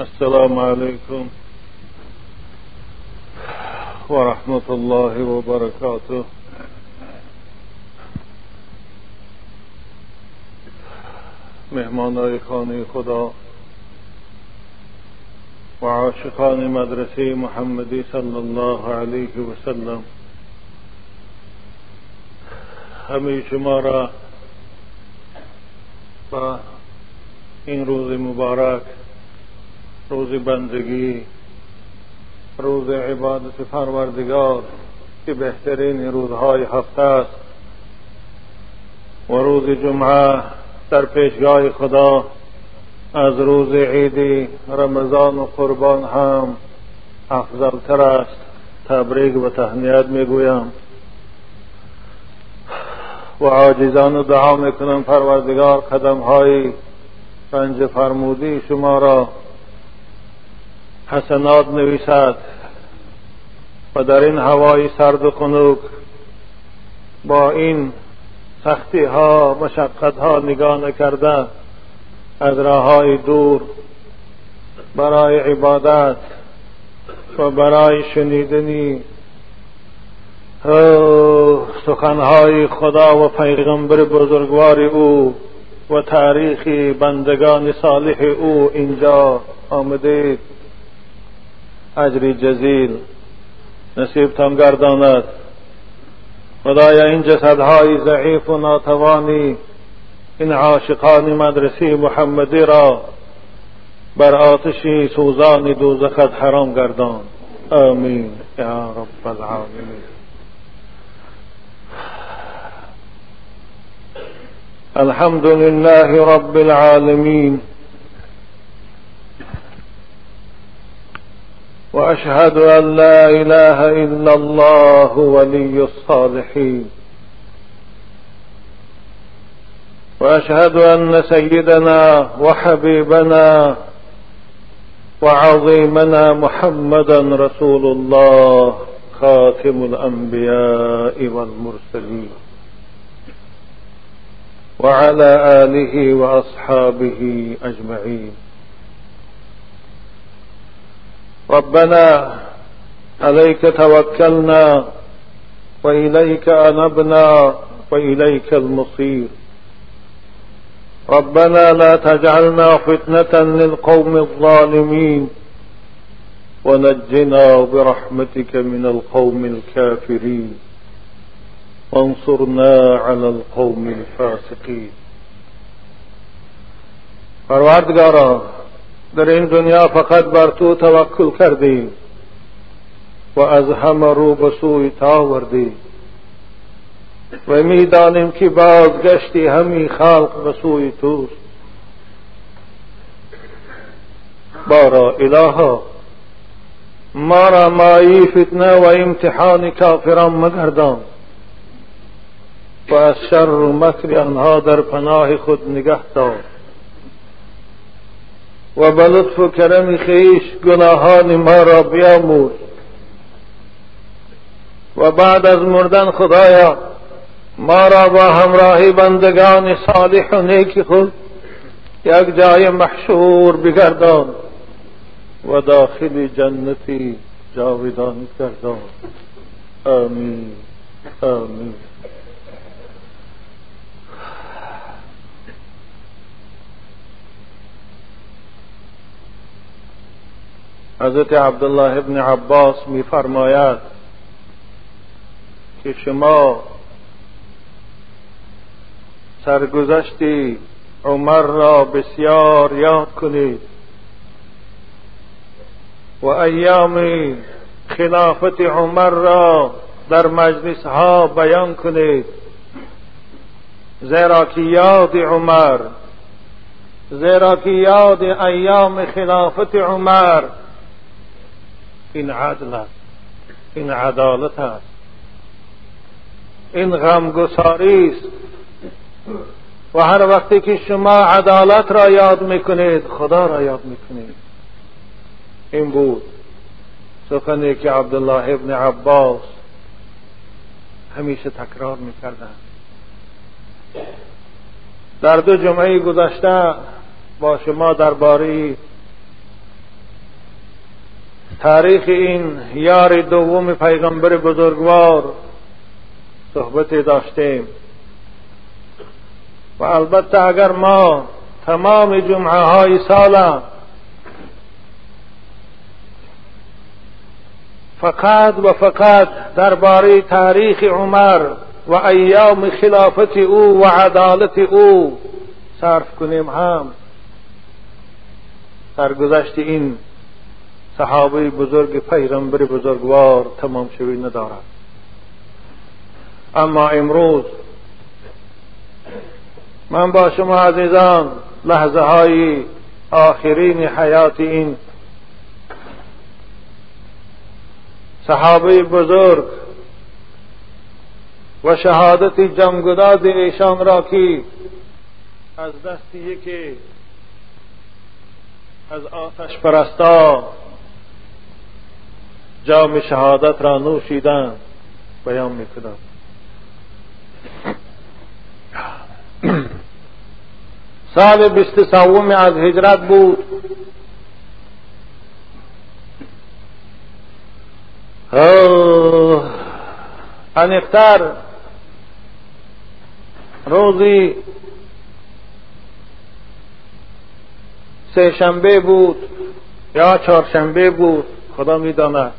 السلام عليكم ورحمة الله وبركاته. مهمانای خانه خدا و عاشقان مدرسه محمدی صلی الله علیه و سلم. همه شما را با این روز مبارک روز بندگی روز عبادت پروردگار که بهترین روزهای هفته است و روز جمعه در پیشگاه خدا از روز عید رمضان و قربان هم افضلتر است تبریک و تهنیت می‌گویم. و عاجزان دعا می‌کنم پروردگار قدم های رنج فرمودی شما را حسنات نویسد. و در این هوای سرد و خنک با این سختی ها مشقت ها نگاه نکرده از راه های دور برای عبادت و برای شنیدنی سخنهای خدا و پیغمبر بزرگوار او و تاریخ بندگان صالح او اینجا آمده اجری جزیل نصیبتان گرداند. خدایا این جسدهای ضعیف و ناتوانی این عاشقان مدرسه محمدی را بر آتشی سوزان دوزخت حرام گردان. آمین. یا رب العالمین. الحمد لله رب العالمين وأشهد أن لا إله إلا الله ولي الصالحين. وأشهد أن سيدنا وحبيبنا وعظيمنا محمدا رسول الله خاتم الأنبياء والمرسلين. وعلى آله وأصحابه أجمعين. ربنا عليك توكلنا وإليك أنبنا وإليك المصير. ربنا لا تجعلنا فتنة للقوم الظالمين ونجنا برحمتك من القوم الكافرين. وانصرنا على القوم الفاسقين. پروردگارا در این دنیا فقط بر تو توکل کردیم و از همه رو به سوی تا آوردیم و می‌دانیم که بازگشتی همی خلق به سوی توست. بارا الها ما را مایی فتنه و امتحان کافران مگردان. و از شر و مکر آنها در پناه خود نگه دار. و به لطف و کرم خیش گناهان ما را بیاموز و بعد از مردن خدایا، ما را با همراهی بندگان صالح و نیک خود یک جای محشور بگردان و داخل جنتی جاودان گردان آمین. آمین. حضرت عبدالله ابن عباس میفرماید که شما سرگذشتی عمر را بسیار یاد کنید و ایام خلافت عمر را در مجلس ها بیان کنید زیرا که یاد عمر زیرا که یاد ایام خلافت عمر این عدل است این عدالت است. این غمگساری است. و هر وقتی که شما عدالت را یاد می‌کنید خدا را یاد می‌کنید. این بود سخنی که عبدالله ابن عباس همیشه تکرار می‌کردن در دو جمعه گذشته با شما درباره تاریخ این یار دوم پیغمبر بزرگوار صحبتی داشتیم. و البته اگر ما تمام جمعه های سال فقط و فقط درباره تاریخ عمر و ایام خلافت او و عدالت او صرف کنیم هم. سرگذشت این صحابه بزرگ پیغمبر بزرگوار تمام شوی ندارد. اما امروز من با شما عزیزان لحظه های آخرین حیات این صحابه بزرگ و شهادت جمگداز ایشان را که از دست یکی از آتش پرستا جام شهادت را نوشیدن. بیان می‌کنم. سال بیست سوم از هجرت بود. انفتر روزی سه شنبه بود یا چهارشنبه بود. خدا می‌داند.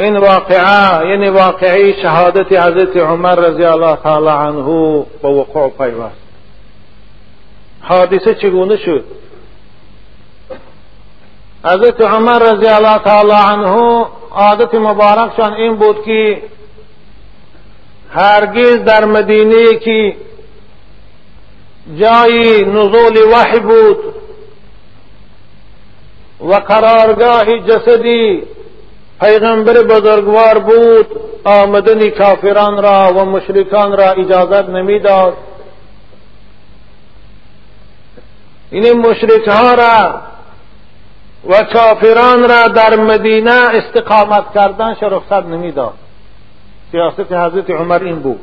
این واقعه یعنی واقعی شهادت حضرت عمر رضی الله تعالی عنه به وقوع پیوست. حادثه چگونه شد؟ حضرت عمر رضی الله تعالی عنه عادت مبارکشان این بود که هرگز در مدینه که جای نزول وحی بود و قرارگاه جسدی پیغمبر بزرگوار بود. آمدن کافران را و مشرکان را اجازت نمی‌داد. این مشرک ها را و کافران را در مدینه استقامت کردن رخصت نمی‌داد. سیاست حضرت عمر این بود.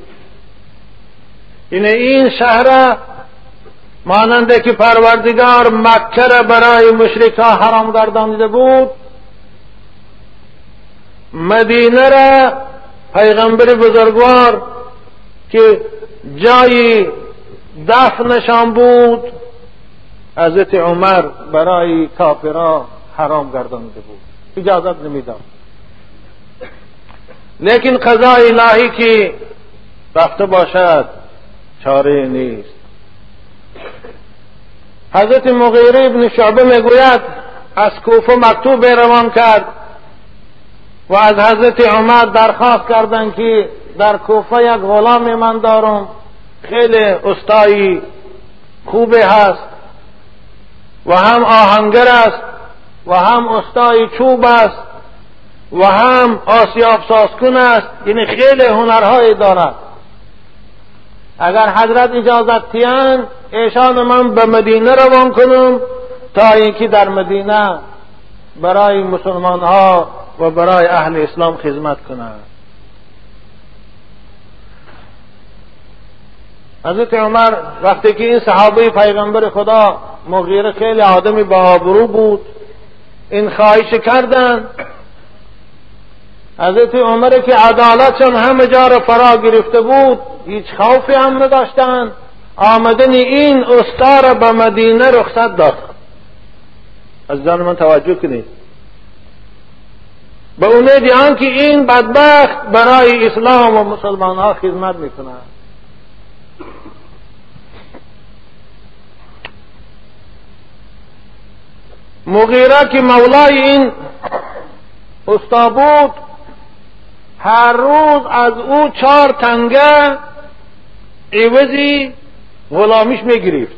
این این شهر ماننده که پروردگار مکه را برای مشرکا حرام گردانیده بود. مدینه را پیغمبر بزرگوار که جایی دفنشان بود حضرت عمر برای کافرا حرام گردانده بود. اجازت نمی‌داد لیکن قضای الهی که رفته باشد چاره نیست. حضرت مغیره ابن شعبه می‌گوید از کوفه مکتوب روان کرد. و از حضرت عمر درخواست کردند که در کوفه یک غلام من دارم. خیلی استایی خوبه هست و هم آهنگر است و هم استای چوب است و هم آسیاب سازکن است. یعنی خیلی هنرهایی دارد. اگر حضرت اجازت تیان ایشان من به مدینه روان کنم تا اینکه در مدینه برای مسلمان ها و برای اهل اسلام خدمت کنند. حضرت عمر وقتی که این صحابه پیغمبر خدا مغیره خیلی آدمی با آبرو بود این خواهش کردن حضرت عمر که عدالتشان همه جا را فرا گرفته بود هیچ خوفی هم نداشتن آمدن این استار به مدینه رخصت داد. از من توجه کنید. به امید که این بدبخت برای اسلام و مسلمان ها خدمت می‌کنند مغیره که مولای این استا بود هر روز از او چهار تنگه عوضی غلامیش می‌گرفت.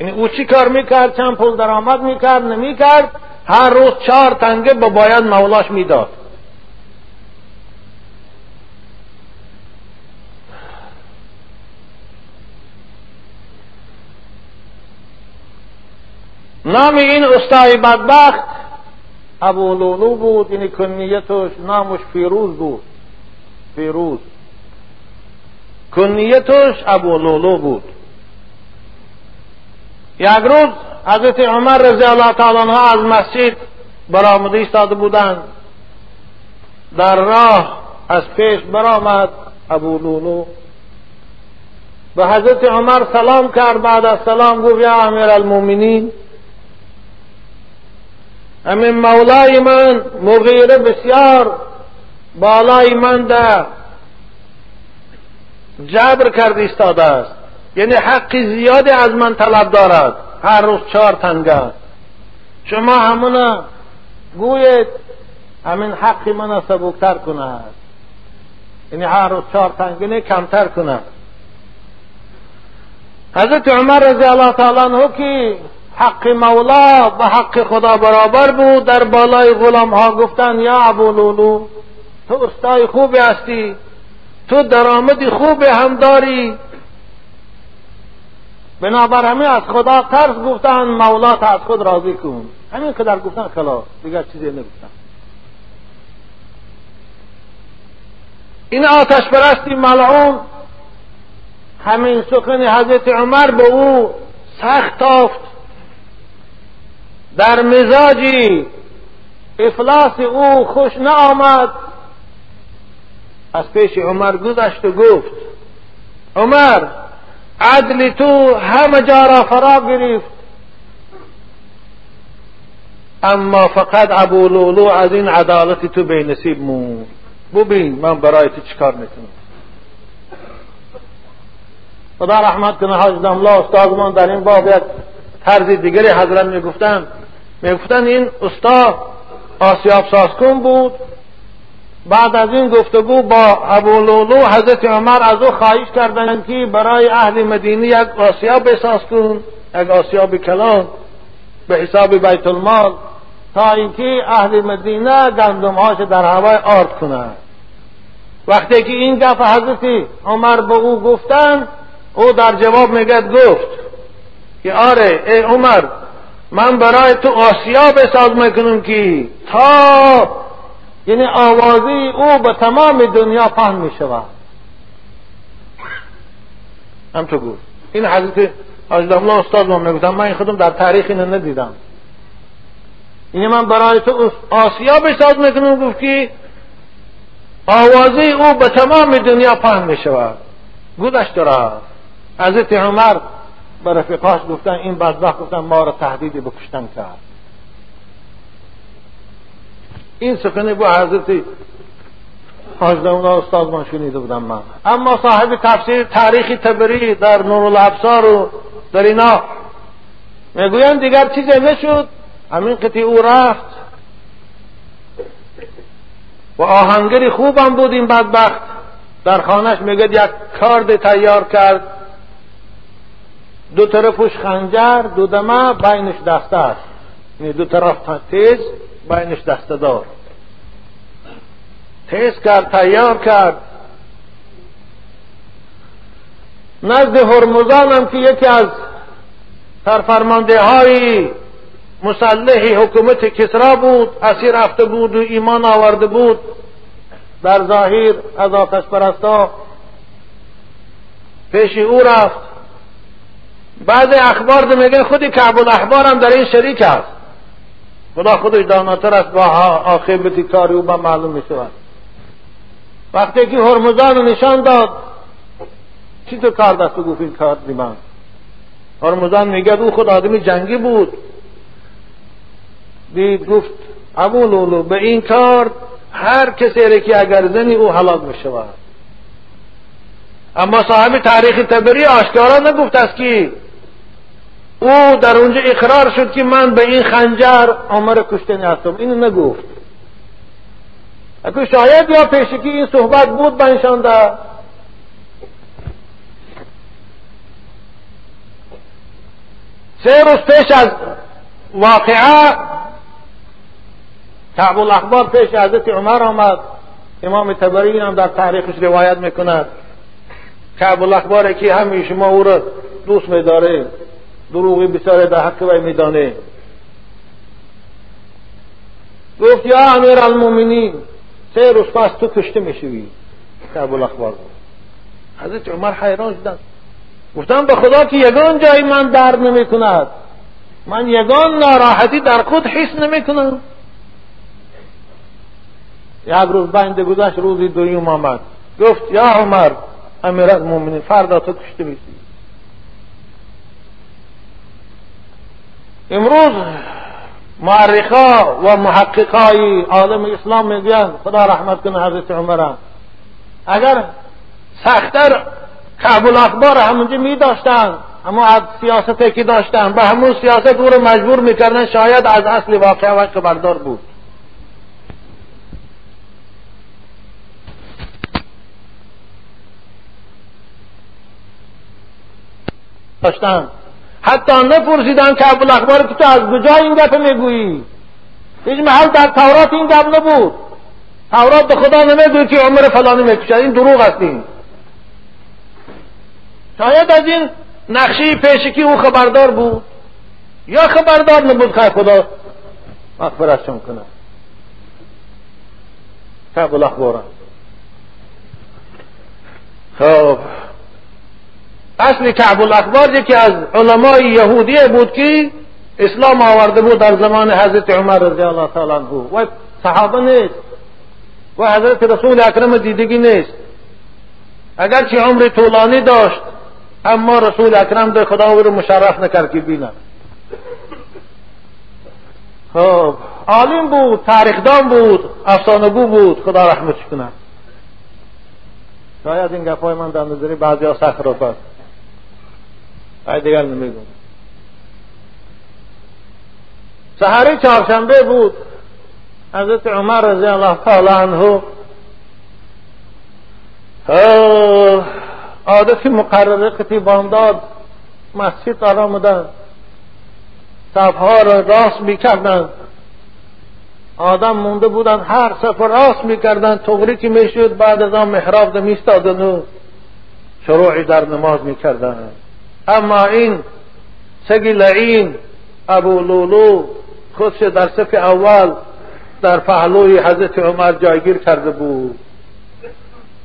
یعنی او چی کار می‌کرد؟ چند پول درآمد می‌کرد؟ نمی‌کرد. هر روز چهار تنگه به باید مولاش می‌داد. نام این استای بدبخت ابو لولو بود یعنی کنیتش نامش فیروز بود. فیروز. کنیتش ابو لولو بود. یک روز حضرت عمر رضی الله تعالی عنه از مسجد برآمده ایستاده بودند. در راه از پیش برآمد ابو لولو. به حضرت عمر سلام کرد بعد از سلام گفت یا امیر المومنین همین مولای من مغیره بسیار بالای من ده جبر کرد ایستاده است. یعنی حقی زیادی از من طلب دارد. هر روز چهار تنگه شما همون گوید همین حقی من سبکتر کند یعنی هر روز چهار تنگه کمتر کند حضرت عمر رضی الله تعالی عنه که حق مولا به حق خدا برابر بود در بالای غلام ها گفتن یا ابو لولو تو استای خوبی هستی تو درآمدی خوب هم داری بنابر همین از خدا ترس گفتن مولا تا از خود راضی کن. همین که در گفتن خلاص دیگر چیزی نگفتن. این آتش پرستی ملعون همین سخن حضرت عمر به او سخت تافت. در مزاجی افلاس او خوش نآمد. از پیش عمر گذشت و گفت عمر عدل تو همه جا را فرا گرفت. اما فقط ابو لولو از این عدالت تو به نصیب مون ببین من برای تو چیکار می‌کنم؟ خدا رحمت کنه حاج دملا استادمان در این باب یک طرز دیگری حضرت می‌گفتن. می‌گفتن این استاد آسیاب ساسکون بود. بعد از این گفتگو با ابو لولو حضرت عمر از او خواهش کردند که برای اهل مدینه یک آسیاب بساز کن یک آسیاب کلان به حساب بیت المال تا اینکه اهل مدینه گندمهاش در هوای آرد کنند. وقتی که این گفت حضرت عمر به او گفتن او در جواب میگد گفت که آره ای عمر من برای تو آسیاب بساز می‌کنم که تا یعنی آوازی او به تمام دنیا پهن می شود. هم تو گفت. این حضرت الله استاد من می‌گفتم من این خودم در تاریخ اینو ندیدم. این من برای تو آسیا بساز می‌کنم. گفت که آوازی او به تمام دنیا پهن می شود. گذشت را حضرت عمر به رفیقاش گفتن این بدبخت گفتن ما را تهدید بکشتن کرد. این سخن با حضرت حاج استاد من شنیده بودم من. اما صاحب تفسیر تاریخ تبری در نور الابصار و در اینا می‌گویند دیگر چیزی نشد. همین قطعی او رفت و آهنگری خوبم بود این بدبخت. در خانهش میگه یک کارد تیار کرد. دو طرفش خنجر دو دمه بینش دسته است یعنی دو طرف تیز بینش دسته دار تیز کرد تیار کرد. نزد هرمزان هم که یکی از سرفرمانده های مسلح حکومت کسرا بود اسیر رفته بود و ایمان آورده بود. در ظاهر از آتش پرستا پیش او رفت. بعد اخبار میگه خودی کعب الاحبار هم در این شریک است خدا خودش داناتر است با آخبتی کاری او با معلوم می شود وقتی که هرمزان نشان داد چی تو کار دست گفت این کار من؟ هرمزان میگه او خود آدمی جنگی بود. دید گفت ابو لولو به این کار هر کسی که اگر زنی او حلاک می شود اما صاحب تاریخ تبری آشکارا نگفت است که او در اونجا اقرار شد که من به این خنجر عمر کشتنی هستم اینو نگفت. اگه شاید یا پیشکی این صحبت بود بنشانده سه روز پیش از واقعه کعب الاخبار پیش حضرت عمر آمد. امام تبری هم در تاریخش روایت می‌کند. کعب الاخبار که همین شما او را دوست میداره دروغی بسیار در حق وی میدانه. گفت یا امیر المومنین سه روز پس تو کشته می‌شوی. کعب الاخبار بود حضرت عمر حیران شدن. گفتم به خدا که یگان جای من درد نمی کند من یگان ناراحتی در خود حس نمی کنم یک روز بنده گذشت روزی دویم آمد گفت یا عمر امیر المومنین فردا تو کشته میسی امروز معرخا و محققای عالم اسلام میگن خدا رحمت کنه حضرت عمر اگر سختتر کعب الاخبار همونجا می داشتن اما از سیاستی که داشتن به همون سیاست او رو مجبور می‌کردن شاید از اصل واقعه و خبردار بود. داشتن. حتی نپرسیدن که اخبار که تو از کجا این گپ می‌گویی؟ هیچ محل در تورات این گپ نبود. تورات به خدا نمی‌گوید که عمر فلانی می‌کشد این دروغ است شاید از این نقشه پیشکی او خبردار بود. یا خبردار نبود که خدا مغفرتشون کنه. کعب الاخبار. خب. اصل کعب الاخبار یکی از علمای یهودی بود که اسلام آورده بود در زمان حضرت عمر رضی الله تعالی عنه. و صحابه نیست. و حضرت رسول اکرم دیدگی نیست. اگرچه عمر طولانی داشت اما رسول اکرم به خدا رو مشرف نکرد که بینه. خب عالم بود تاریخدان بود افسانگو بود خدا رحمتش کنه. شاید این گفای من در نظری بعضی ها سخت ای دیگر نمیگم سهری چهارشنبه بود حضرت عمر رضی الله تعالی عنه عادت مقرره که بامداد مسجد قرار آمدن صفها را راست می‌کردند آدم مونده بودن هر سفر راست می‌کردن تغری که می‌شد بعد از آن محراب میستادن و شروعی در نماز می‌کردن اما این سگی لعین ابو لولو خودش در صف اول در پهلوی حضرت عمر جایگیر کرده بود.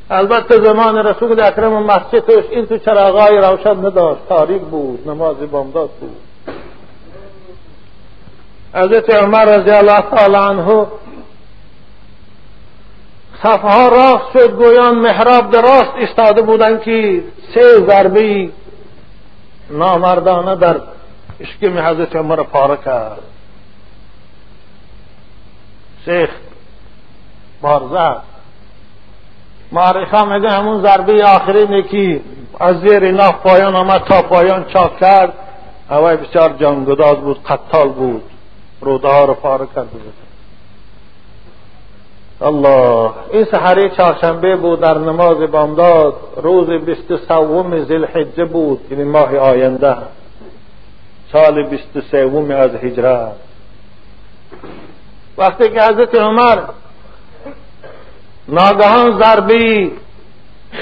البته زمان رسول اکرم مسجدش این تو چراغای روشن نداشت تاریک بود نماز بامداد بود. حضرت عمر رضی الله تعالی عنه صفها راست شد گویان محراب راست استاده بودند که سه ضربه نامردانه در اشکم حضرت عمر پاره کرد شیخ بارزه معرخه میگه همون ضربه آخری نکی از زیر ناف پایان آمد تا پایان چاک کرد. هوای بسیار جانگداز بود قتال بود. روده ها رو پاره کرده بود. الله. این سحری چهارشنبه بود در نماز بامداد روز بیست سوم زلحجه بود یعنی ماه آینده. سال بیست سوم از هجرت وقتی که حضرت عمر ناگهان ضربی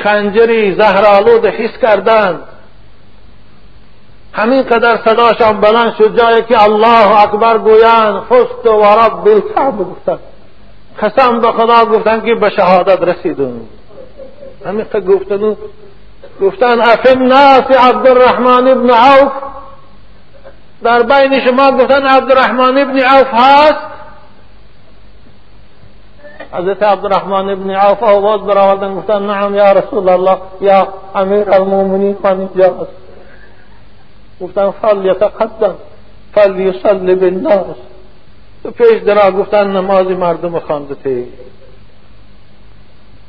خنجری زهرالود حس کردند همین قدر صداشان بلند شد جایی که الله اکبر گویند فست و رب الکعبه گفتند. قسم به خدا گفتن که به شهادت رسیدن همین گفتن گفتن افم ناس عبدالرحمن ابن عوف؟ در بین شما گفتن عبدالرحمن ابن عوف هست؟ حضرت عبدالرحمن ابن عوف آواز برآوردن گفتن نعم یا رسول الله یا امیر المؤمنین من اینجا گفتن فل یتقدم فل بالناس پیش درا گفتن نماز مردم خانده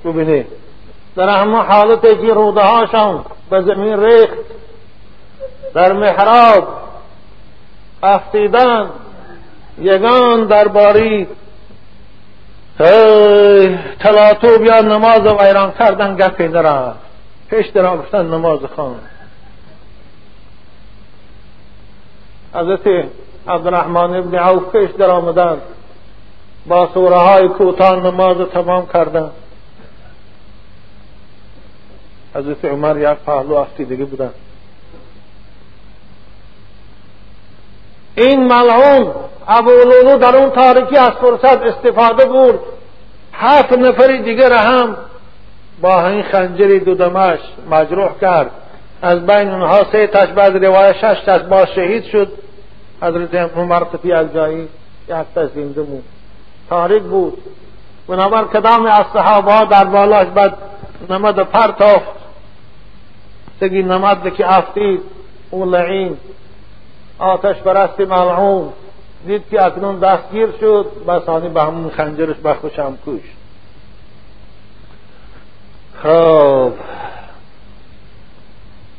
ببینید در همه حالتی که روده هاشان به زمین ریخت. در محراب افتیدن. یگان درباری. تلاتوب یا نماز و ایران کردن گپی نرفت پیش درا گفتن نماز خان حضرت عبدالرحمن ابن عوف پیش در آمدند. با سوره های کوتاه نماز تمام کردند. حضرت عمر یک پهلو دیگه بودند. این ملعون ابو لولو در اون تاریکی از فرصت استفاده بود هفت نفری دیگر هم با این خنجری دو دمش مجروح کرد. از بین اونها سه تاش بعد روایت شش تاش با شهید شد. حضرت عمر تفی از جایی یک تاش زنده بود تاریک بود. بنابر کدام از صحابه در بالاش بعد نمد پرتافت سگی نمد که افتید. او لعین. آتش برست ملعون. دید که اکنون دستگیر شد. بسانی به همون خنجرش بخوشم کش خب.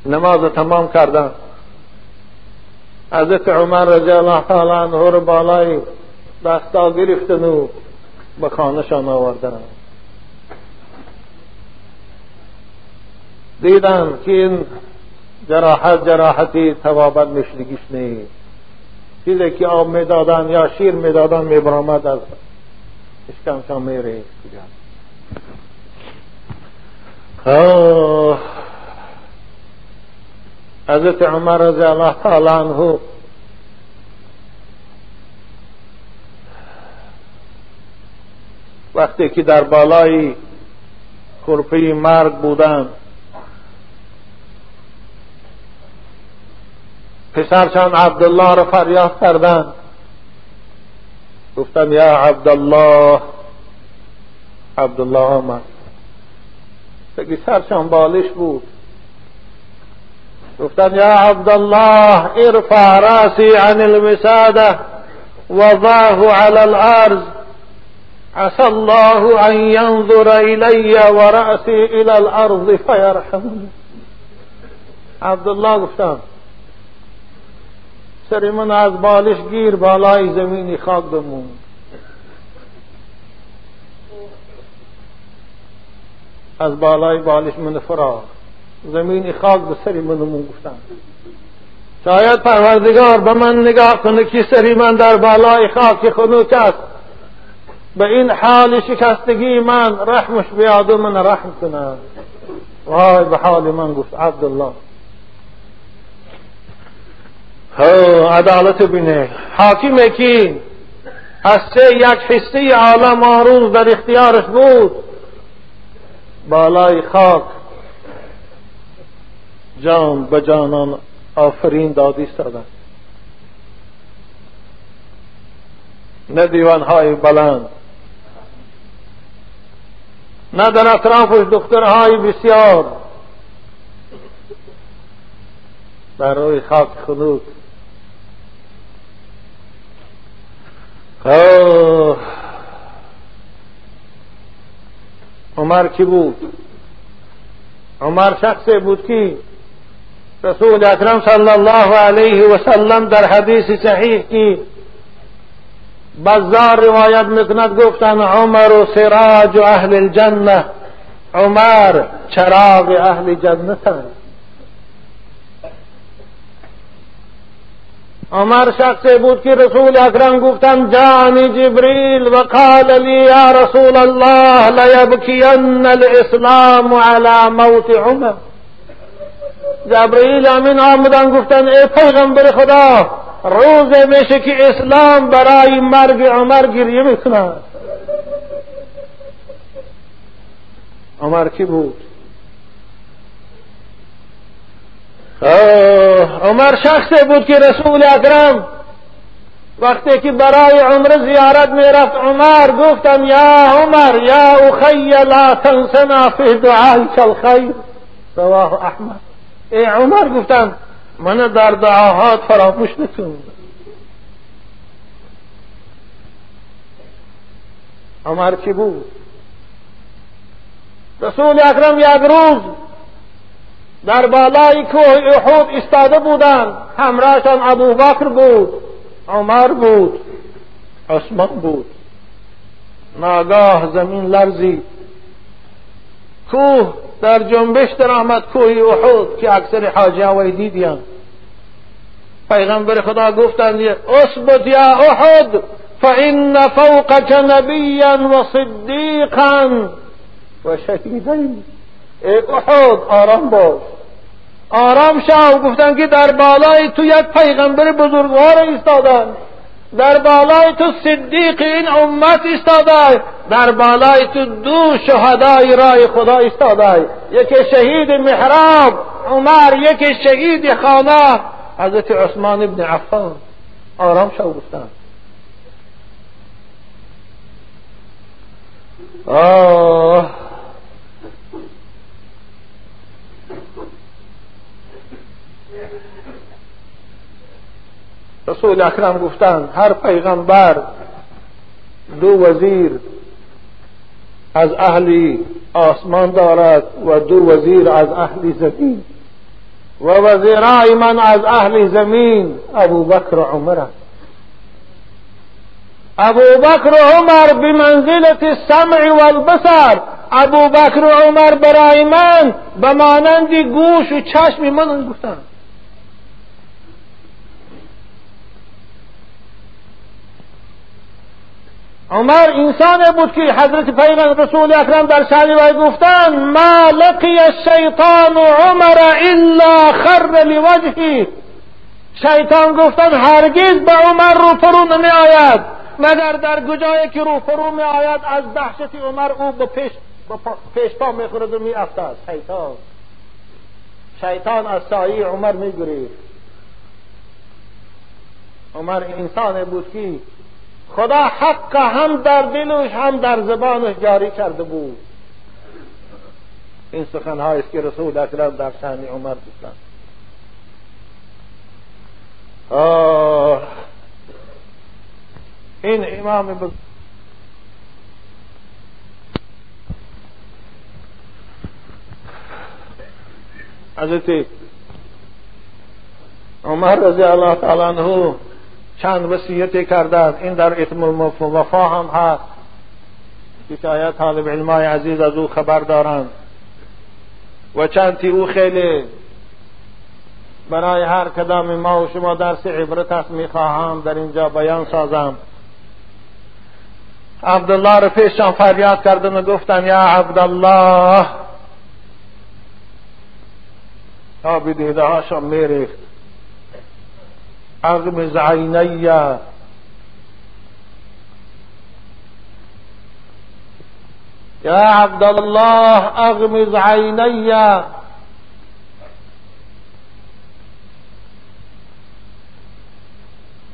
نماز تمام کردن. حضرت عمر رضی الله تعالی عنه رو بالای دستا گرفتن و به خانهشان آوردن. دیدن که این جراحت جراحتی توابت مشدگیش نیست. چیزی که آب می‌دادن یا شیر می‌دادن میبرامد از اشکمشان میره حضرت عمر رضی الله تعالی عنه وقتی که در بالای کرپی مرگ بودند پسرشان عبدالله را فریاد کردند. گفتم یا عبدالله عبدالله آمد. سرشان بالش بود. گفتن یا عبدالله ارفع راسی عن المسادة وضعه على الأرض. عسى الله أن ينظر إلي ورأسي إلى الأرض فيرحمني. عبدالله گفتم سر من از بالش گیر بالای زمینی بمون. از بالای بالش من فرا زمینی خاک به سری من گفتن. شاید پروردگار به من نگاه کنه که سری من در بالای خاک خنوک است به این حال شکستگی من رحمش بیاد و من رحم کنه وای به حال من گفت عبدالله. عدالت بینه. حاکمه که از سه یک حصه عالم آروز در اختیارش بود. بالای خاک جان به جانان آفرین دادی سادن نه دیوانهای بلند نه در اطرافش دخترهای بسیار. در روی خاک خلوط عمر کی بود؟ عمر شخصی بود که رسول اکرم صلی الله علیه و سلم در حدیث صحیح که بزار روایت میکند گفتن عمر و سراج و اهل الجنه عمر چراغ اهل جنت عمر شخص بود که رسول اکرم گفتن جانی جبریل و قال لی یا رسول الله لیبکین الاسلام على موت عمر۔ جبرئیل امین آمدن گفتن ای پیغمبر خدا روز میشه که اسلام برای مرگ عمر گریه می‌کنه عمر کی بود؟ عمر شخصی بود که رسول اکرم وقتی که برای عمر زیارت می‌رفت عمر گفتم یا عمر یا اخی لا تنسنا فی دعایک الخیر. رواه احمد. ای عمر گفتم من در دعاهات فراموش نکن. عمر کی بود؟ رسول اکرم یک روز در بالای کوه احود استاده بودند. همراهشان ابو بکر بود عمر بود عثمان بود. ناگاه زمین لرزی کوه در جنبش در آمد کوه احود که اکثر حاجی وی دیدیان. پیغمبر خدا گفتند اثبت یا احد فان فوقك نبیا و صدیقا. و شهیدین ای احد آرام باش. آرام شو گفتن که در بالای تو یک پیغمبر بزرگوار ایستادن در بالای تو صدیق این امت ایستاده در بالای تو دو شهدای رای خدا ایستاده یکی شهید محراب عمر یکی شهید خانه. حضرت عثمان ابن عفان. آرام شو گفتن آه. رسول اکرم گفتند هر پیغمبر دو وزیر از اهلی آسمان دارد و دو وزیر از اهل زمین و وزیرای من از اهل زمین ابو بکر و عمر است. ابو بکر و عمر بمنزلت السمع والبصر ابو بکر و عمر برای من به مانند گوش و چشم من گفتند. عمر انسان بود که حضرت پیغمبر رسول اکرم در شأن وی گفتند ما لقی الشیطان عمر الا خر لوجهی. شیطان گفتند هرگز به عمر رو فرو نمی آید مگر در گجایی که رو فرو می آید از دهشت عمر او به پیش پیش پا می خورد و می افتاد شیطان. شیطان از سایه عمر می گریفت عمر انسان بود که خدا حق هم در دلش هم در زبانش جاری کرده بود. این سخنهایی است که رسول اکرم در شأن عمر گفتند. این امام بز... حضرت عمر رضی الله تعالی عنه چند وصیتی کردند. این در اسم الوفا هم هست. که طالب علمای عزیز از او خبر دارند. و چندی او خیلی برای هر کدام ما و شما درس عبرت است می‌خواهم در اینجا بیان سازم. عبدالله رفیشان فریاد کردن و گفتن یا عبدالله! تا به دیده هاشان میریخت. اغمز عینیا یا عبد اللہ اغمز عینیا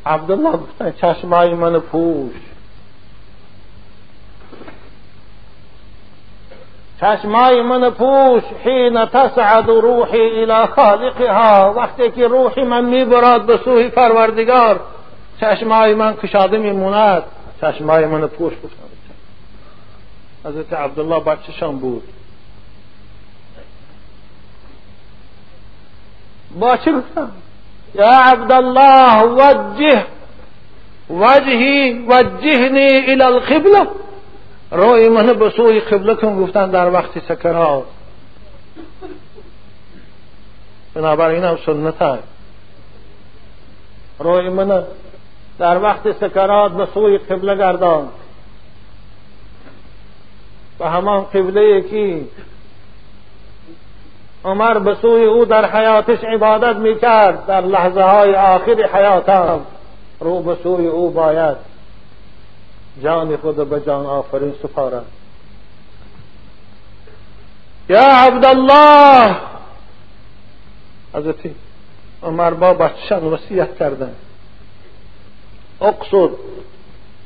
عبداللہ چشمائی منفوش. چشمای من پوش حین تسعد روحی إلى خالقها. وقتی که روحی من میبراد به سوی پروردگار چشمای من کشاده میموند. چشمای من پوش گفتم. حضرت عبدالله بچهشان بود؟ با چه گفتم؟ یا عبدالله وجه وجهی وجهنی إلى القبلة. روی من به سوی کن گفتن در وقت سکرات بنابراین هم سنت هست روی من در وقت سکرات به سوی قبله گردان. و همان قبله یکی. عمر به سوی او در حیاتش عبادت می‌کرد در لحظه های آخر حیاتم. رو به سوی او باید. جان خود به جان آفرین سپارد یا عبدالله! حضرت عمر با بچشان وسیعت کردن. اقصد.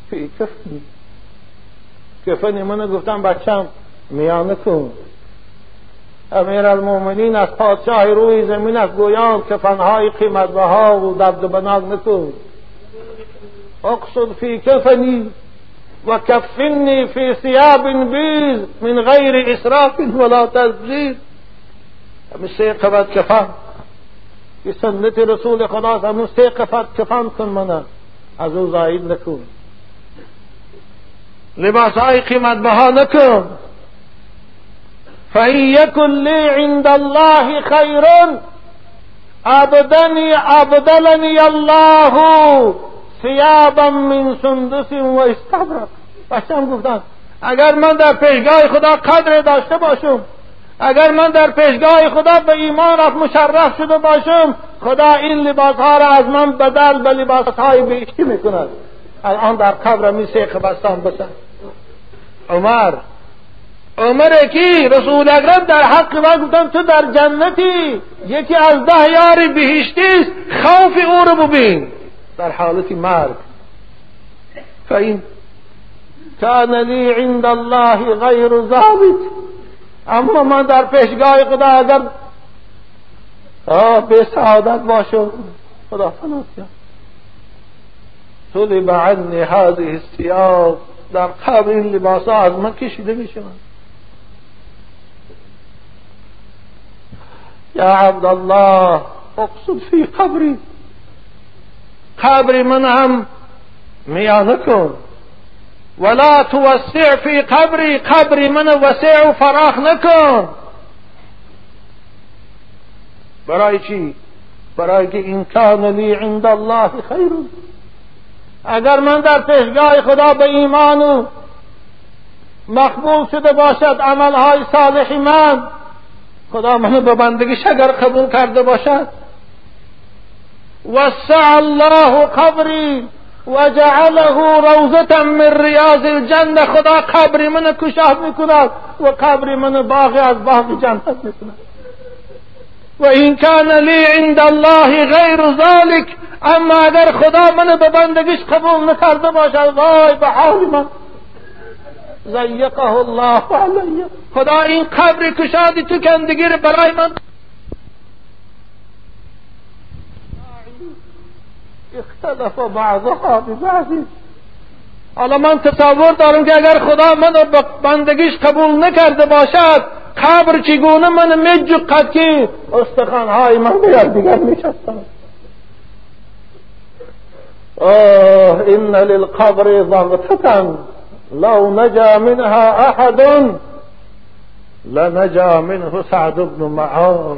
فی کفنی کفنی من گفتم بچم میانه کن. امیر المومنین از پادشاه روی زمین از گویان کفنهای قیمت بها و دبدبناک نکن. اقصد فی کفنی. وكفني في ثياب بيض من غير إسراف ولا تبذير ہم اس كفان. في سنة رسول خلاص ہم اس سے کفا منا. أزو زائد نکون لباسائی قیمت بہا نکون فَإِن يَكُن لِّي عِندَ اللَّهِ خَيْرٌ. أَبْدَنِي أَبْدَلَنِي اللَّهُ. ثیابا من سندس و استبرق بچم گفتن اگر من در پیشگاه خدا قدر داشته باشم اگر من در پیشگاه خدا به ایمان رفت مشرف شده باشم خدا این لباس ها را از من بدل به لباس های بهشتی می‌کند. الان در قبر می سیخ بستان بسن. عمر عمر کی؟ رسول اکرم در حق من گفتم تو در جنتی یکی از ده یار بهشتی است خوف او رو ببین. در حالت مرگ. فاین کان لی عند الله غیر ذلك اما من در پیشگاه خدا اگر به سعادت باشه خدا فنا طلب عنی هذه الثياب در قبر این لباس ها از من کشیده میشه. یا عبدالله اقصد فی قبری. قبر من هم میانه کن. ولا توسع فی قبری قبر من وسع و فراخ نکن. برای چی؟ برای که این کان لی عند الله خیر. اگر من در پیشگاه خدا به ایمان و مقبول شده باشد عملهای صالحی من خدا منو به بندگیش اگر قبول کرده باشد. وسع الله قبری و جعله روزة من ریاض الجنة. خدا قبری من کشاف میکند و قبری من باغی از باغ جنت میکند. و این کان لی عند الله غیر ذلك اما اگر خدا من به بندگیش قبول نکرده باشد وای به حال من. زیقه الله علیه. خدا این قبر کشادی تو کندگیر برای من اختلف بعضها ببعضی حالا من تصور دارم که اگر خدا من به بندگیش قبول نکرده باشد قبر چگونه من مجقد که استخوانهای من به دیگر میشستم آه إن للقبر ضغطة لو نجا منها أحد لنجا منه سعد بن معاذ.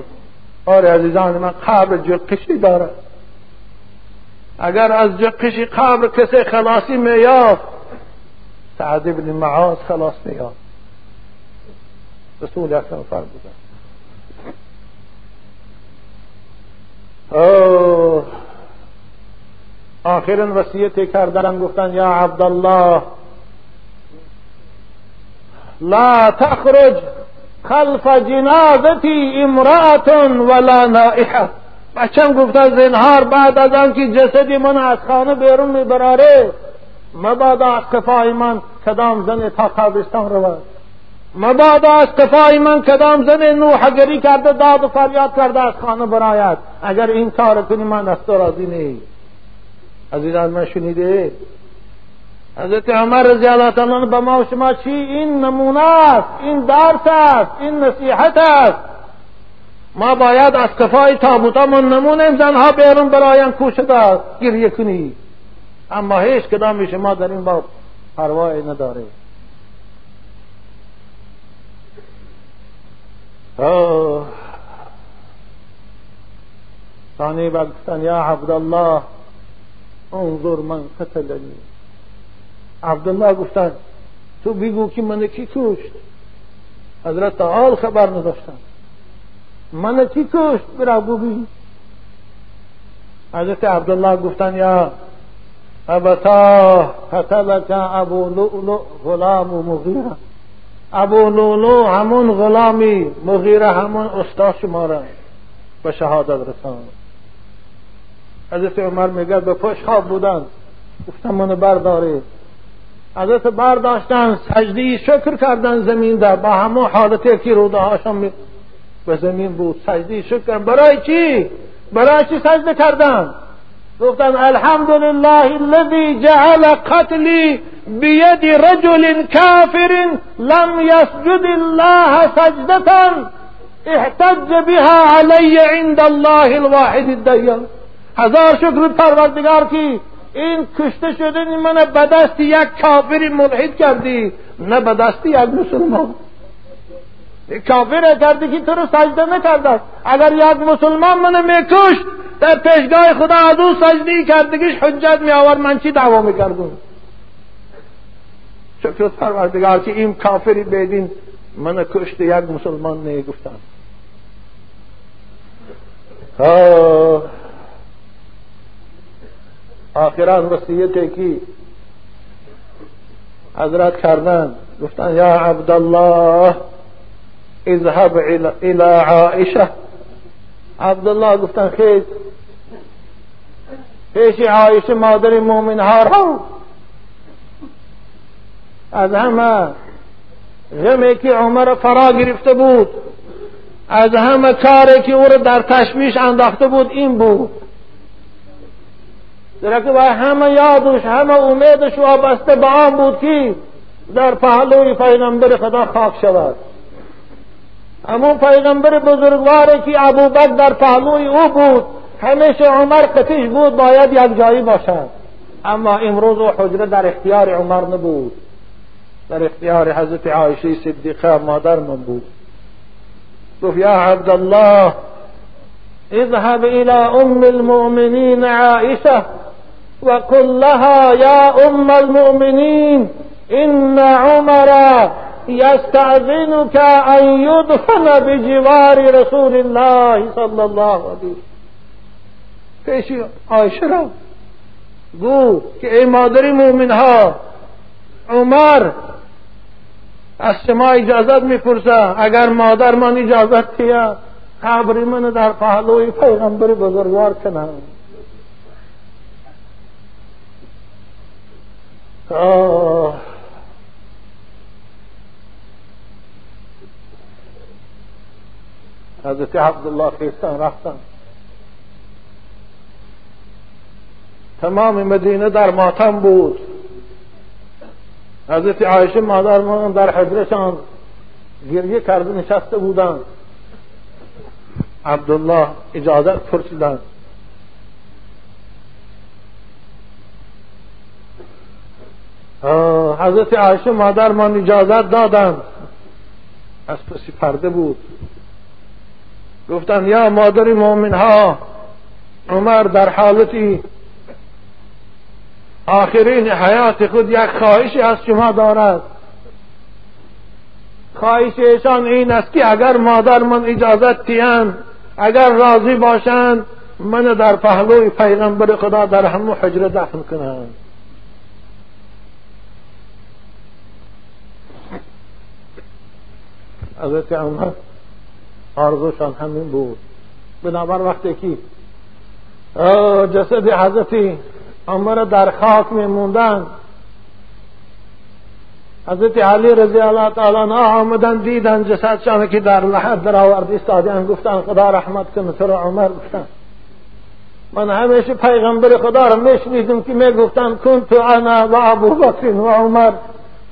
آره عزیزان من قبر جقشی داره اگر از جقشی قبر کسی خلاصی میافت سعد بن معاذ خلاص میافت رسول اکرم فرمودن. آخرا وصیت کردن گفتن یا عبدالله لا تخرج خلف جنازتی امرأة ولا نائحه بچم گفتن زنهار بعد از آنکه جسدی من از خانه بیرون میبراره مبادا از کفای من کدام زن تا قبرستان رود مبادا از کفای من کدام زن نوحگری کرده داد و فریاد کرده از خانه براید. اگر این کار کنی من از تو راضی نیست عزیزان من شنیده؟ حضرت عمر رضی الله تعالی به ما شما چی؟ این نمونه این درس است این نصیحت است. ما باید از کفای تابوتامون نمونه زنها بیرون براین کوشده گریه کنی. اما هیچ کدام شما در این باب پروایی نداره. ثانی بگفتن یا عبدالله انظر من قتلنی. عبدالله گفتن تو بگو که من کی کشت حضرت تعال خبر نداشتن. من کی کشت؟ برا ببین حضرت عبدالله گفتن یا ابتا قتلك ابو لؤلؤ غلام و مغیره ابو لولو همون غلامی مغیره همون استاد شما را به شهادت رساند. حضرت عمر میگه به پشت خواب بودن. گفتم منو برداری. حضرت برداشتن سجدی شکر کردن زمین در با همون حالتی که روده هاشون به زمین بود سجدی شکر برای چی؟ برای چی سجده کردن؟ گفتن الحمد لله الذي جعل قتلي بيد رجل كافر لم يسجد الله سجدة احتج بها علي عند الله الواحد الديان هزار شکر پروردگار کی این کشته شدن من به دست یک کافر ملحد کردی نه به دست یک مسلمان کافر کردی که تو رو سجده نکرده اگر یک مسلمان من میکشت در پیشگاه خدا از او سجده کردگیش حجت می آور من چی دعوا می‌کردم؟ شکر پروردگار که این کافری بدین من کشت یک مسلمان نگفتم آخران وصیت کی؟ حضرت کردن. گفتن یا عبدالله اذهب الى عائشه عبدالله گفتن خیز پیش عایشه مادر مومن ها رو. از همه غمی که عمر فرا گرفته بود. از همه کاری که او را در تشویش انداخته بود این بود. زیرا که همه یادش همه امیدش وابسته به آن بود که در پهلوی پیغمبر خدا خاک شود. همون پیغمبر بزرگواری که ابوبکر در پهلوی او بود همیشه عمر قتیش بود باید یک جایی باشد. اما امروز او حجره در اختیار عمر نبود. در اختیار حضرت عایشه صدیقه مادر من بود. گفت یا عبدالله اذهب الى ام المؤمنین عائشه وقل لها يا ام المؤمنين ان عمر يستأذنك ان يدفن بجوار رسول الله صلى الله عليه پیش عایشه را گو که ای مادر مومن ها، عمر، از شما اجازت میپرسه، اگر مادر من اجازت تیه قبر من در پهلوی پیغمبر بزرگوار کنم. آه. حضرت عبدالله خیستان رفتن. تمام مدینه در ماتم بود. حضرت عایشه مادر در حجرشان گریه کرده نشسته بودند عبدالله اجازت پرسیدند حضرت عایشه مادر من اجازت دادند از پسی پرده بود. گفتند یا مادر مؤمن ها عمر در حالتی آخرین حیات خود یک خواهشی از شما دارد. خواهش ایشان این است که اگر مادر من اجازت تیند اگر راضی باشند من در پهلوی پیغمبر خدا در همو حجره دفن کنند حضرت عمر آرزوشان همین بود. بنابر وقتی که جسد حضرت عمر در خاک میموندن حضرت علی رضی الله تعالی عنہ آمدن دیدن جسدشان که در لحد در آورد استادیان گفتن خدا رحمت کنه تو عمر گفتن. من همیشه پیغمبر خدا را میشنیدم که می‌گفتن کنت انا و ابو بکر و عمر.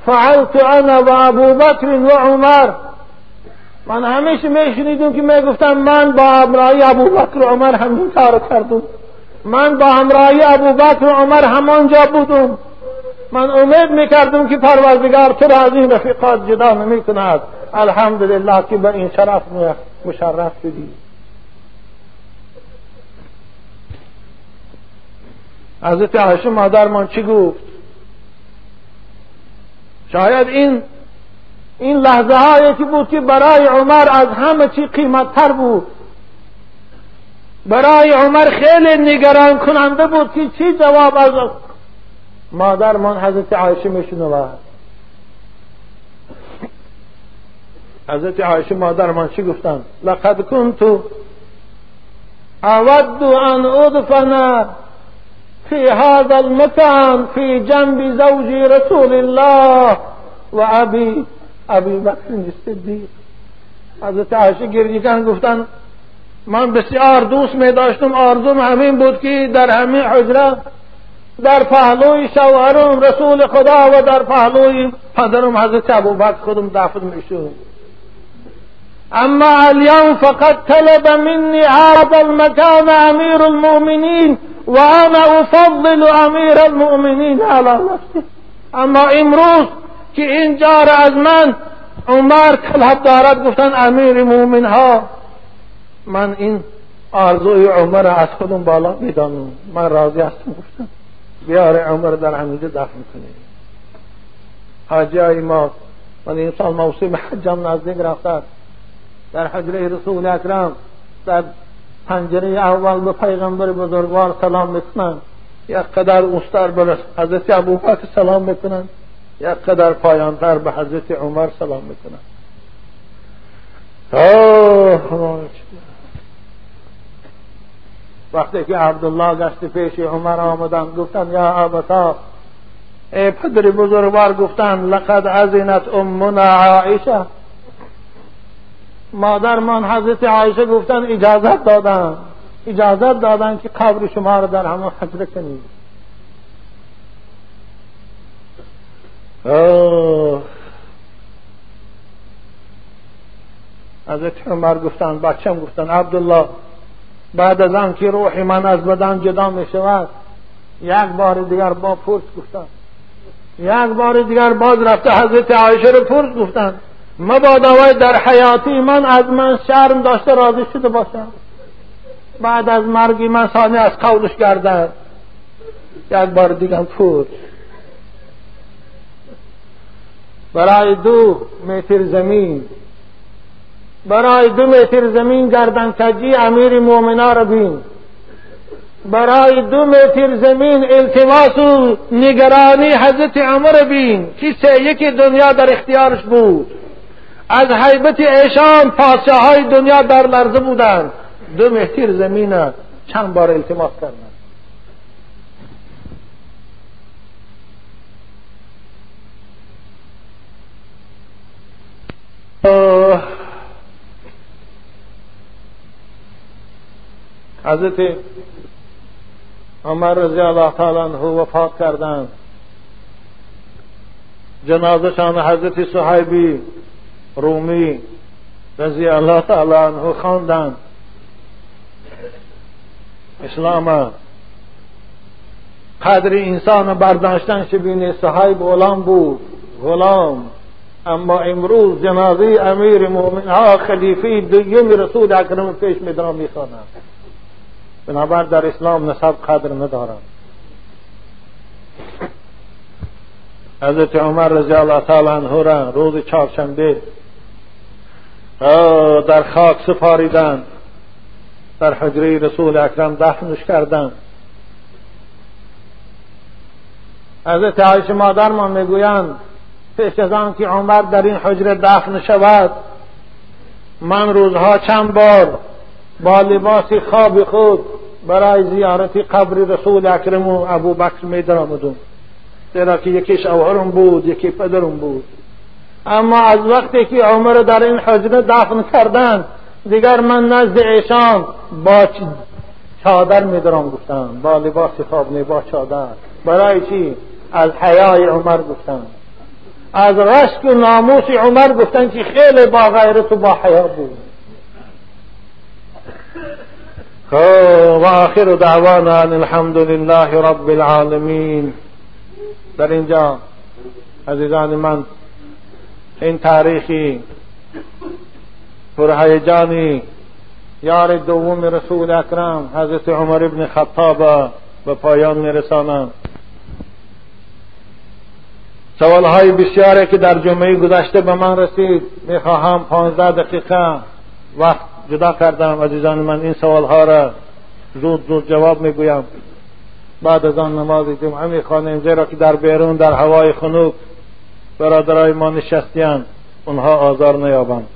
فعلت انا و ابو بکر و عمر. من همیشه میشنیدم که می‌گفتم من با همراهی ابو بکر و عمر همین کار کردم. من با همراهی ابو بکر و عمر همانجا بودم. من امید می‌کردم که پروردگار تو را از این رفیقات جدا نمی کند الحمدلله که به این شرف مشرف شدی. حضرت عایشه مادرمان چی گفت؟ شاید این این لحظه هایی که بود که برای عمر از همه چی قیمتتر بود. برای عمر خیلی نگران کننده بود که چی جواب از مادر من حضرت عایشه میشنود. حضرت عایشه مادر من چی گفتن لقد كنت اود ان ادفن في هذا المكان في جنب زوج رسول الله و ابی ابی بکر صدیق حضرت عایشه گریه گفتن من بسیار دوست می داشتم آرزوم همین بود که در همین حجره در پهلوی شوهرم رسول خدا و در پهلوی پدرم حضرت ابوبکر خودم دفن می‌شد اما اليوم فقد طلب مني هذا المكان امير المؤمنين وانا افضل امير المؤمنين على نفسي اما امروز که اینجا را از من عمر طلب دارد گفتن امیر مومن ها من این آرزوی عمر از خودم بالا می‌دانم. من راضی هستم گفتم. بیار عمر در همینجا دفن کنید حاجی ما من این سال موسم حجم نزدیک رفتد در حجره رسول اکرم در پنجره اول به پیغمبر بزرگوار سلام می‌کنن. یک قدر مستر بر حضرت ابوبکر سلام می‌کنن. یک قدر پایانتر به حضرت عمر سلام می‌کنم. وقتی که عبدالله گشت پیش عمر آمدن گفتن یا ابتا ای پدر بزرگوار گفتن لقد ازینت امنا عایشه مادرمان حضرت عایشه گفتن اجازت دادن اجازت دادن که قبر شما رو در همه حجره کنید حضرت عمر گفتن بچم گفتن عبدالله بعد از آن که روح من از بدن جدا می شود یک بار دیگر با پرس گفتن. یک بار دیگر باز رفته حضرت عایشه رو پرس گفتن. مبادا در حیاتی من از من شرم داشته راضی شده باشم. بعد از مرگی من ثانی از قولش گردد یک بار دیگر پرس. برای دو متر زمین. برای دو متر زمین گردن کجی امیر مومنا را بین. برای دو متر زمین التماس و نگرانی حضرت عمر بین. که یکی دنیا در اختیارش بود. از حیبت ایشان پادشاه های دنیا در لرزه بودند. دو متر زمین چند بار التماس کردند. حضرت عمر رضی الله تعالی عنه وفات کردند جنازشان حضرت صحیبی رومی رضی الله تعالی عنه خواندند اسلام قدر انسان برداشتن شبین صحیب غلام بود. غلام. اما امروز جنازه امیر مؤمن ها خلیفه دویم رسول اکرم پیش میدارم می‌خوانند. بنابر در اسلام نسب قدر ندارند. حضرت عمر رضی الله تعالی عنه را روز چهارشنبه در خاک سپاریدند. در حجره رسول اکرم دفنش کردند. حضرت عایشه مادرمان می‌گویند پیش از آن که عمر در این حجره دفن شود من روزها چند بار با لباس خواب خود برای زیارت قبر رسول اکرم و ابو بکر می درآمدم زیرا که یکیش اوهرم بود یکی پدرم بود. اما از وقتی که عمر در این حجره دفن کردن دیگر من نزد ایشان با چادر میدارم گفتن با لباس خواب می با چادر. برای چی؟ از حیای عمر گفتن از رشک و ناموس عمر گفتن که خیلی با غیرت و با حیا بود. و آخر دعوانا ان الحمد لله رب العالمین. در اینجا عزیزان من این تاریخی پرهیجانی یار دوم رسول اکرم حضرت عمر ابن خطاب به پایان میرسانم. سوال های بسیاری که در جمعه گذشته به من رسید می‌خواهم پانزده دقیقه وقت جدا کردم. عزیزان من این سوال ها را زود زود جواب می‌گویم. بعد از آن نماز جمعه می‌خوانیم زیرا که در بیرون در هوای خنوک برادرای ما نشستیان اونها آزار نیابند.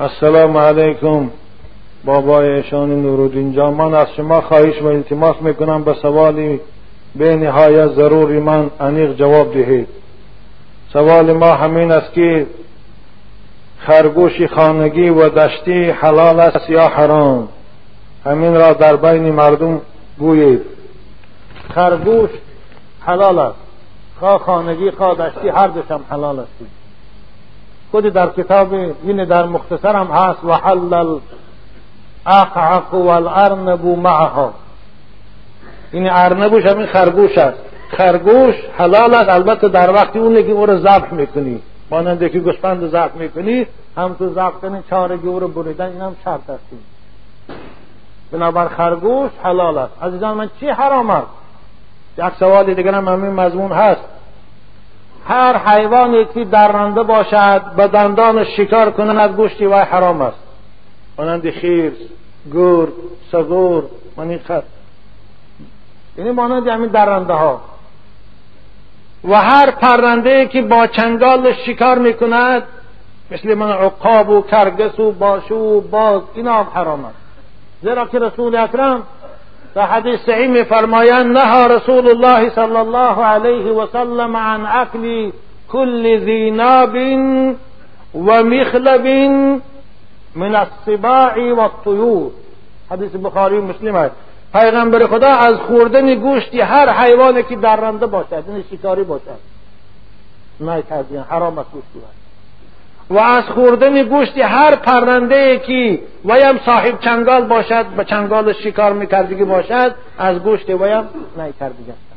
السلام علیکم. بابای ایشان نورالدین جان من از شما خواهش و التماس می‌کنم به سوالی به نهایت ضروری من انیق جواب دهید. سوال ما همین است که خرگوش خانگی و دشتی حلال است یا حرام؟ همین را در بین مردم گویید. خرگوش حلال است. خواه خانگی خواه دشتی هر دوشم حلال است. خود در کتاب این در مختصر هم هست و حلل اقعق و الارنب معها این ارنبوش همین خرگوش است. خرگوش حلال است. البته در وقتی اونه که او رو ذبح می‌کنی. مانند که گوسفند ذبح می‌کنی هم تو ذبح کنی چارگی او رو بریدن این هم شرط است. بنابر خرگوش حلال است. عزیزان من چی حرام است یک سوال دیگر هم همین مضمون هست. هر حیوانی که درنده باشد به دندان شکار کنن از گوشتی وای حرام است. مانند خیرس گور سگور منی خط یعنی مانند همین درنده ها و هر پرنده که با چنگال شکار می‌کند مثل من عقاب و کرگس و باشو و باز اینا حرام است. زیرا که رسول اکرم در حدیث صحیح میفرمایند نها رسول الله صلی الله علیه و سلم عن اکل کل ذی ناب و مخلب من السباع و حدیث بخاری و مسلم است. پیغمبر خدا از خوردن گوشتی هر حیوانی که درنده باشد یعنی شکاری باشد. نه حرام است گوشت و از خوردن گوشت هر پرنده که ویم صاحب چنگال باشد به چنگال شکار میکردگی باشد از گوشت ویم نیکردگی است.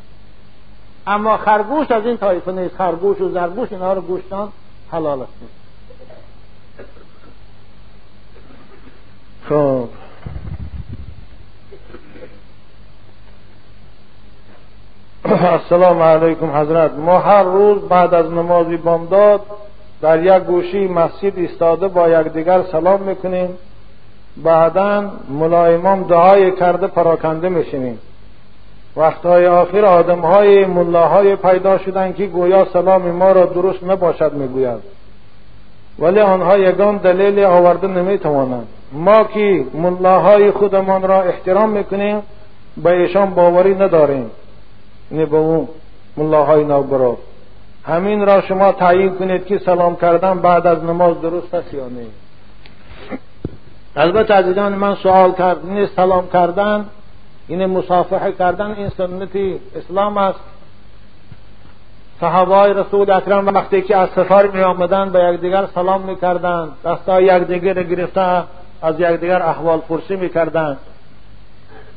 اما خرگوش از این طایفه نیست. خرگوش و زرگوش اینها رو گوشتان حلال است. خب. السلام علیکم حضرت. ما هر روز بعد از نمازی بامداد در یک گوشی مسجد ایستاده با یکدیگر سلام می‌کنیم. بعدا ملا امام دعای کرده پراکنده میشینیم. وقتهای آخر آدمهای ملاهای پیدا شدند که گویا سلام ما را درست نباشد می‌گوید. ولی آنها یگان دلیل آورده نمی‌توانند. ما که ملاهای خودمان را احترام می‌کنیم به ایشان باوری نداریم. یعنی به اون ملاهای همین را شما تعیین کنید که سلام کردن بعد از نماز درست است یا نه. البته عزیزان من سوال کردن سلام کردن این مصافحه کردن این سنت اسلام است. صحابای رسول اکرم وقتی که از سفر می آمدن به یکدیگر سلام می کردن دستای یکدیگر گرفته از یکدیگر احوال پرسی می کردن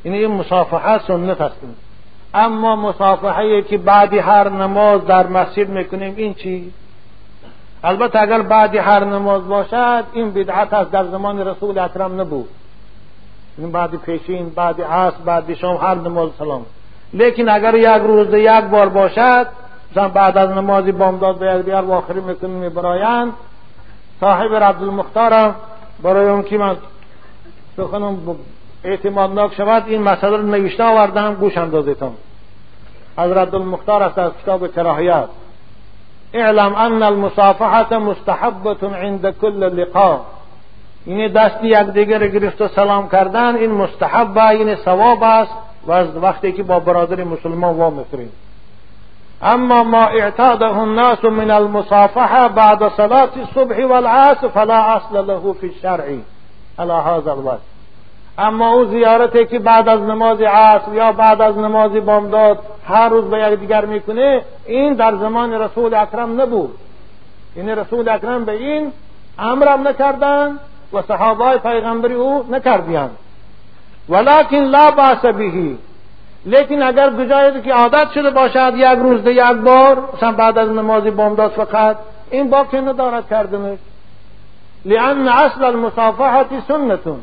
این مصافحه سنت است. اما مصافحه که بعدی هر نماز در مسجد می‌کنیم این چی؟ البته اگر بعدی هر نماز باشد این بدعت است در زمان رسول اکرم نبود. این بعد پیشین بعد عصر بعد شام هر نماز سلام. لیکن اگر یک روز یک بار باشد مثلا بعد از نمازی بامداد به دیگر واخری می‌کنیم برایند. صاحب عبدالمختارم برای اون که من سخنم اعتمادناک شود این مسئله رو نوشته آوردم گوش اندازتان. حضرت المختار است از کتاب کراهیت اعلم ان المصافحه مستحبه عند كل لقاء. این دست یکدیگر گرفت و سلام کردن این مستحب این ثواب است. و از وقتی که با برادر مسلمان وا می‌خوریم اما ما اعتاده الناس من المصافحه بعد صلاه الصبح والعصر فلا اصل له في الشرع. على هذا الوجه. اما او زیارتی که بعد از نماز عصر یا بعد از نماز بامداد هر روز به یکدیگر می‌کنه این در زمان رسول اکرم نبود. این رسول اکرم به این امرم نکردن و صحابه پیغمبری او نکردیان. ولکن لا باس بهی لیکن اگر بجاید که عادت شده باشد یک روز ده یک بار مثلا بعد از نماز بامداد فقط این باقی ندارد کردنش. لان اصل المصافحه سنتون.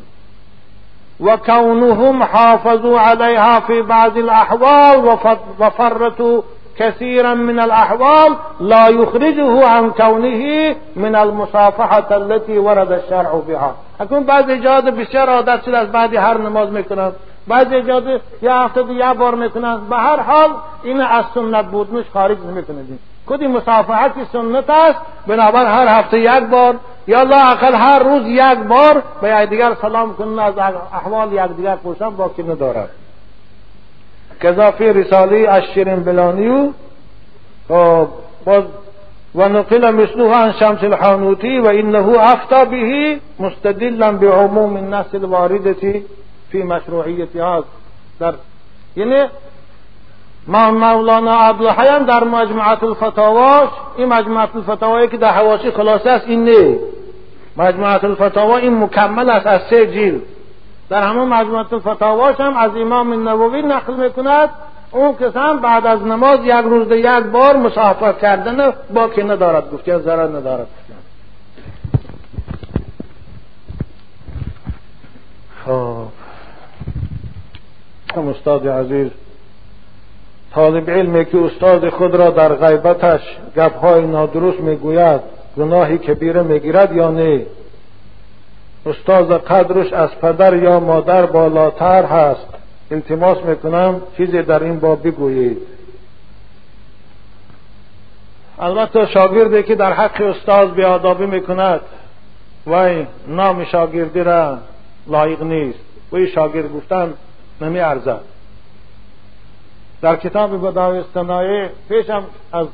وكونهم حافظوا عليها في بعض الأحوال وفرتوا كثيرا من الأحوال لا يخرجه عن كونه من المصافحة التي ورد الشرع بها. اکنون بعض ایجاد بسیار عادت شده از بعدی هر نماز می‌کنند. بعض ایجاد یا هفته یه بار می‌کنند به هر حال این از سنت بودنش خارج نمی‌کنند کدی مصافحت سنت است؟ بنابر هر هفته یک بار. یا الله اقل هر روز یک بار. به یکدیگر سلام کنن از احوال یکدیگر پرسن باقی ندارد کذا فی رساله الشیرین بلانیو خب باز و نقل مثله عن شمس الحانوتی و انه افتا به مستدلا بعموم النص الواردة فی مشروعیت هذا در یعنی مولانا عبدالحیان در مجموعت الفتاواش این مجموعت الفتاوایی که در حواشی خلاصه است این نه. مجموعت الفتاوا این مکمل است از سه جیل. در همون مجموعت الفتاواش هم از امام النووی نقل می‌کند اون کسان بعد از نماز یک روز یک بار مسافر کردن باقی ندارد گفت یا ضرر ندارد. خب استاد عزیز طالب علمی که استاد خود را در غیبتش گفهای نادرست می‌گوید گناهی کبیره می‌گیرد یا نه؟ استاد قدرش از پدر یا مادر بالاتر هست. التماس می‌کنم چیزی در این باب بگویید. البته شاگردی که در حق استاد بیادابی می‌کند وی نام شاگردی را لایق نیست. وی شاگرد گفتن نمی ارزد در کتاب بدای استنایه پیشم از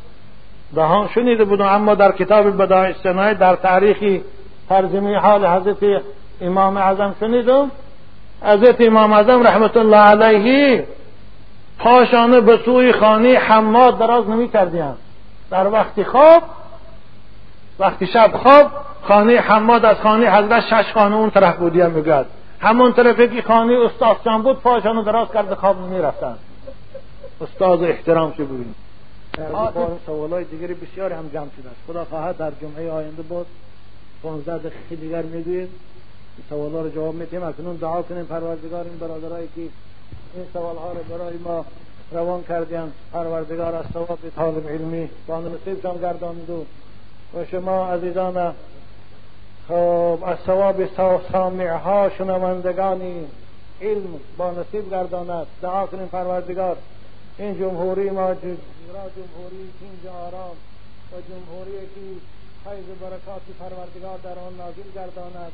دهان شنیده بودم اما در کتاب بدای استنایه در تاریخی ترجمه حال حضرت امام اعظم شنیدم. حضرت امام اعظم رحمت الله علیه پاشانه به سوی خانه حماد دراز نمی کردیم در وقتی خواب وقتی شب خواب خانه حماد از خانه حضرت شش خانه اون طرف بودیم میگد همون طرفی که خانه استاد جان بود پاشانه دراز کرده خواب نمی رفتن استاد احترام شو ببین. سوالای دیگری بسیاری هم جمع شده است. خدا خواهد در جمعه آینده بود 15 دقیقه دیگر می‌گوییم. سوال رو جواب میتیم اکنون دعا کنیم پروردگار این برادرایی که این سوال ها رو برای ما روان کردیم پروردگار از ثواب طالب علمی با نصیبشان گردانید و شما عزیزان خب از ثواب سامعها شنوندگانی علم با نصیب گرداند. دعا کنیم پروردگار. این جمهوری ما جمهوری اینجا آرام و جمهوری که و برکات پروردگار در آن نازل گرداند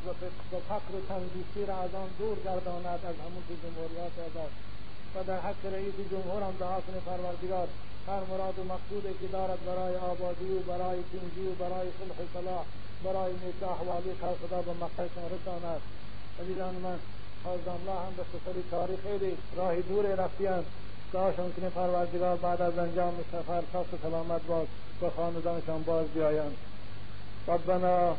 و فقر و تنگیستی را از آن دور گرداند از همون جمهوریات است و در حق رئیس جمهور هم دعا کنه پروردگار هر مراد و مقصودی که دارد برای آبادی و برای تنجی و برای صلح و صلاح برای نیک احوالی خدا به مقصدشان رساند عزیزان من الله هم به سفری تاریخ خیلی راه دور رفتیان. دعاشان کنه پروردگار بعد از انجام سفر صحت سلامت باز به خاندانشان باز بیایند. ربنا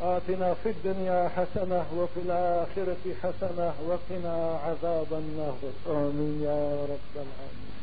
آتنا في الدنيا حسنة وفي الآخرة حسنة وقنا عذاب النار. آمين يا رب العالمين.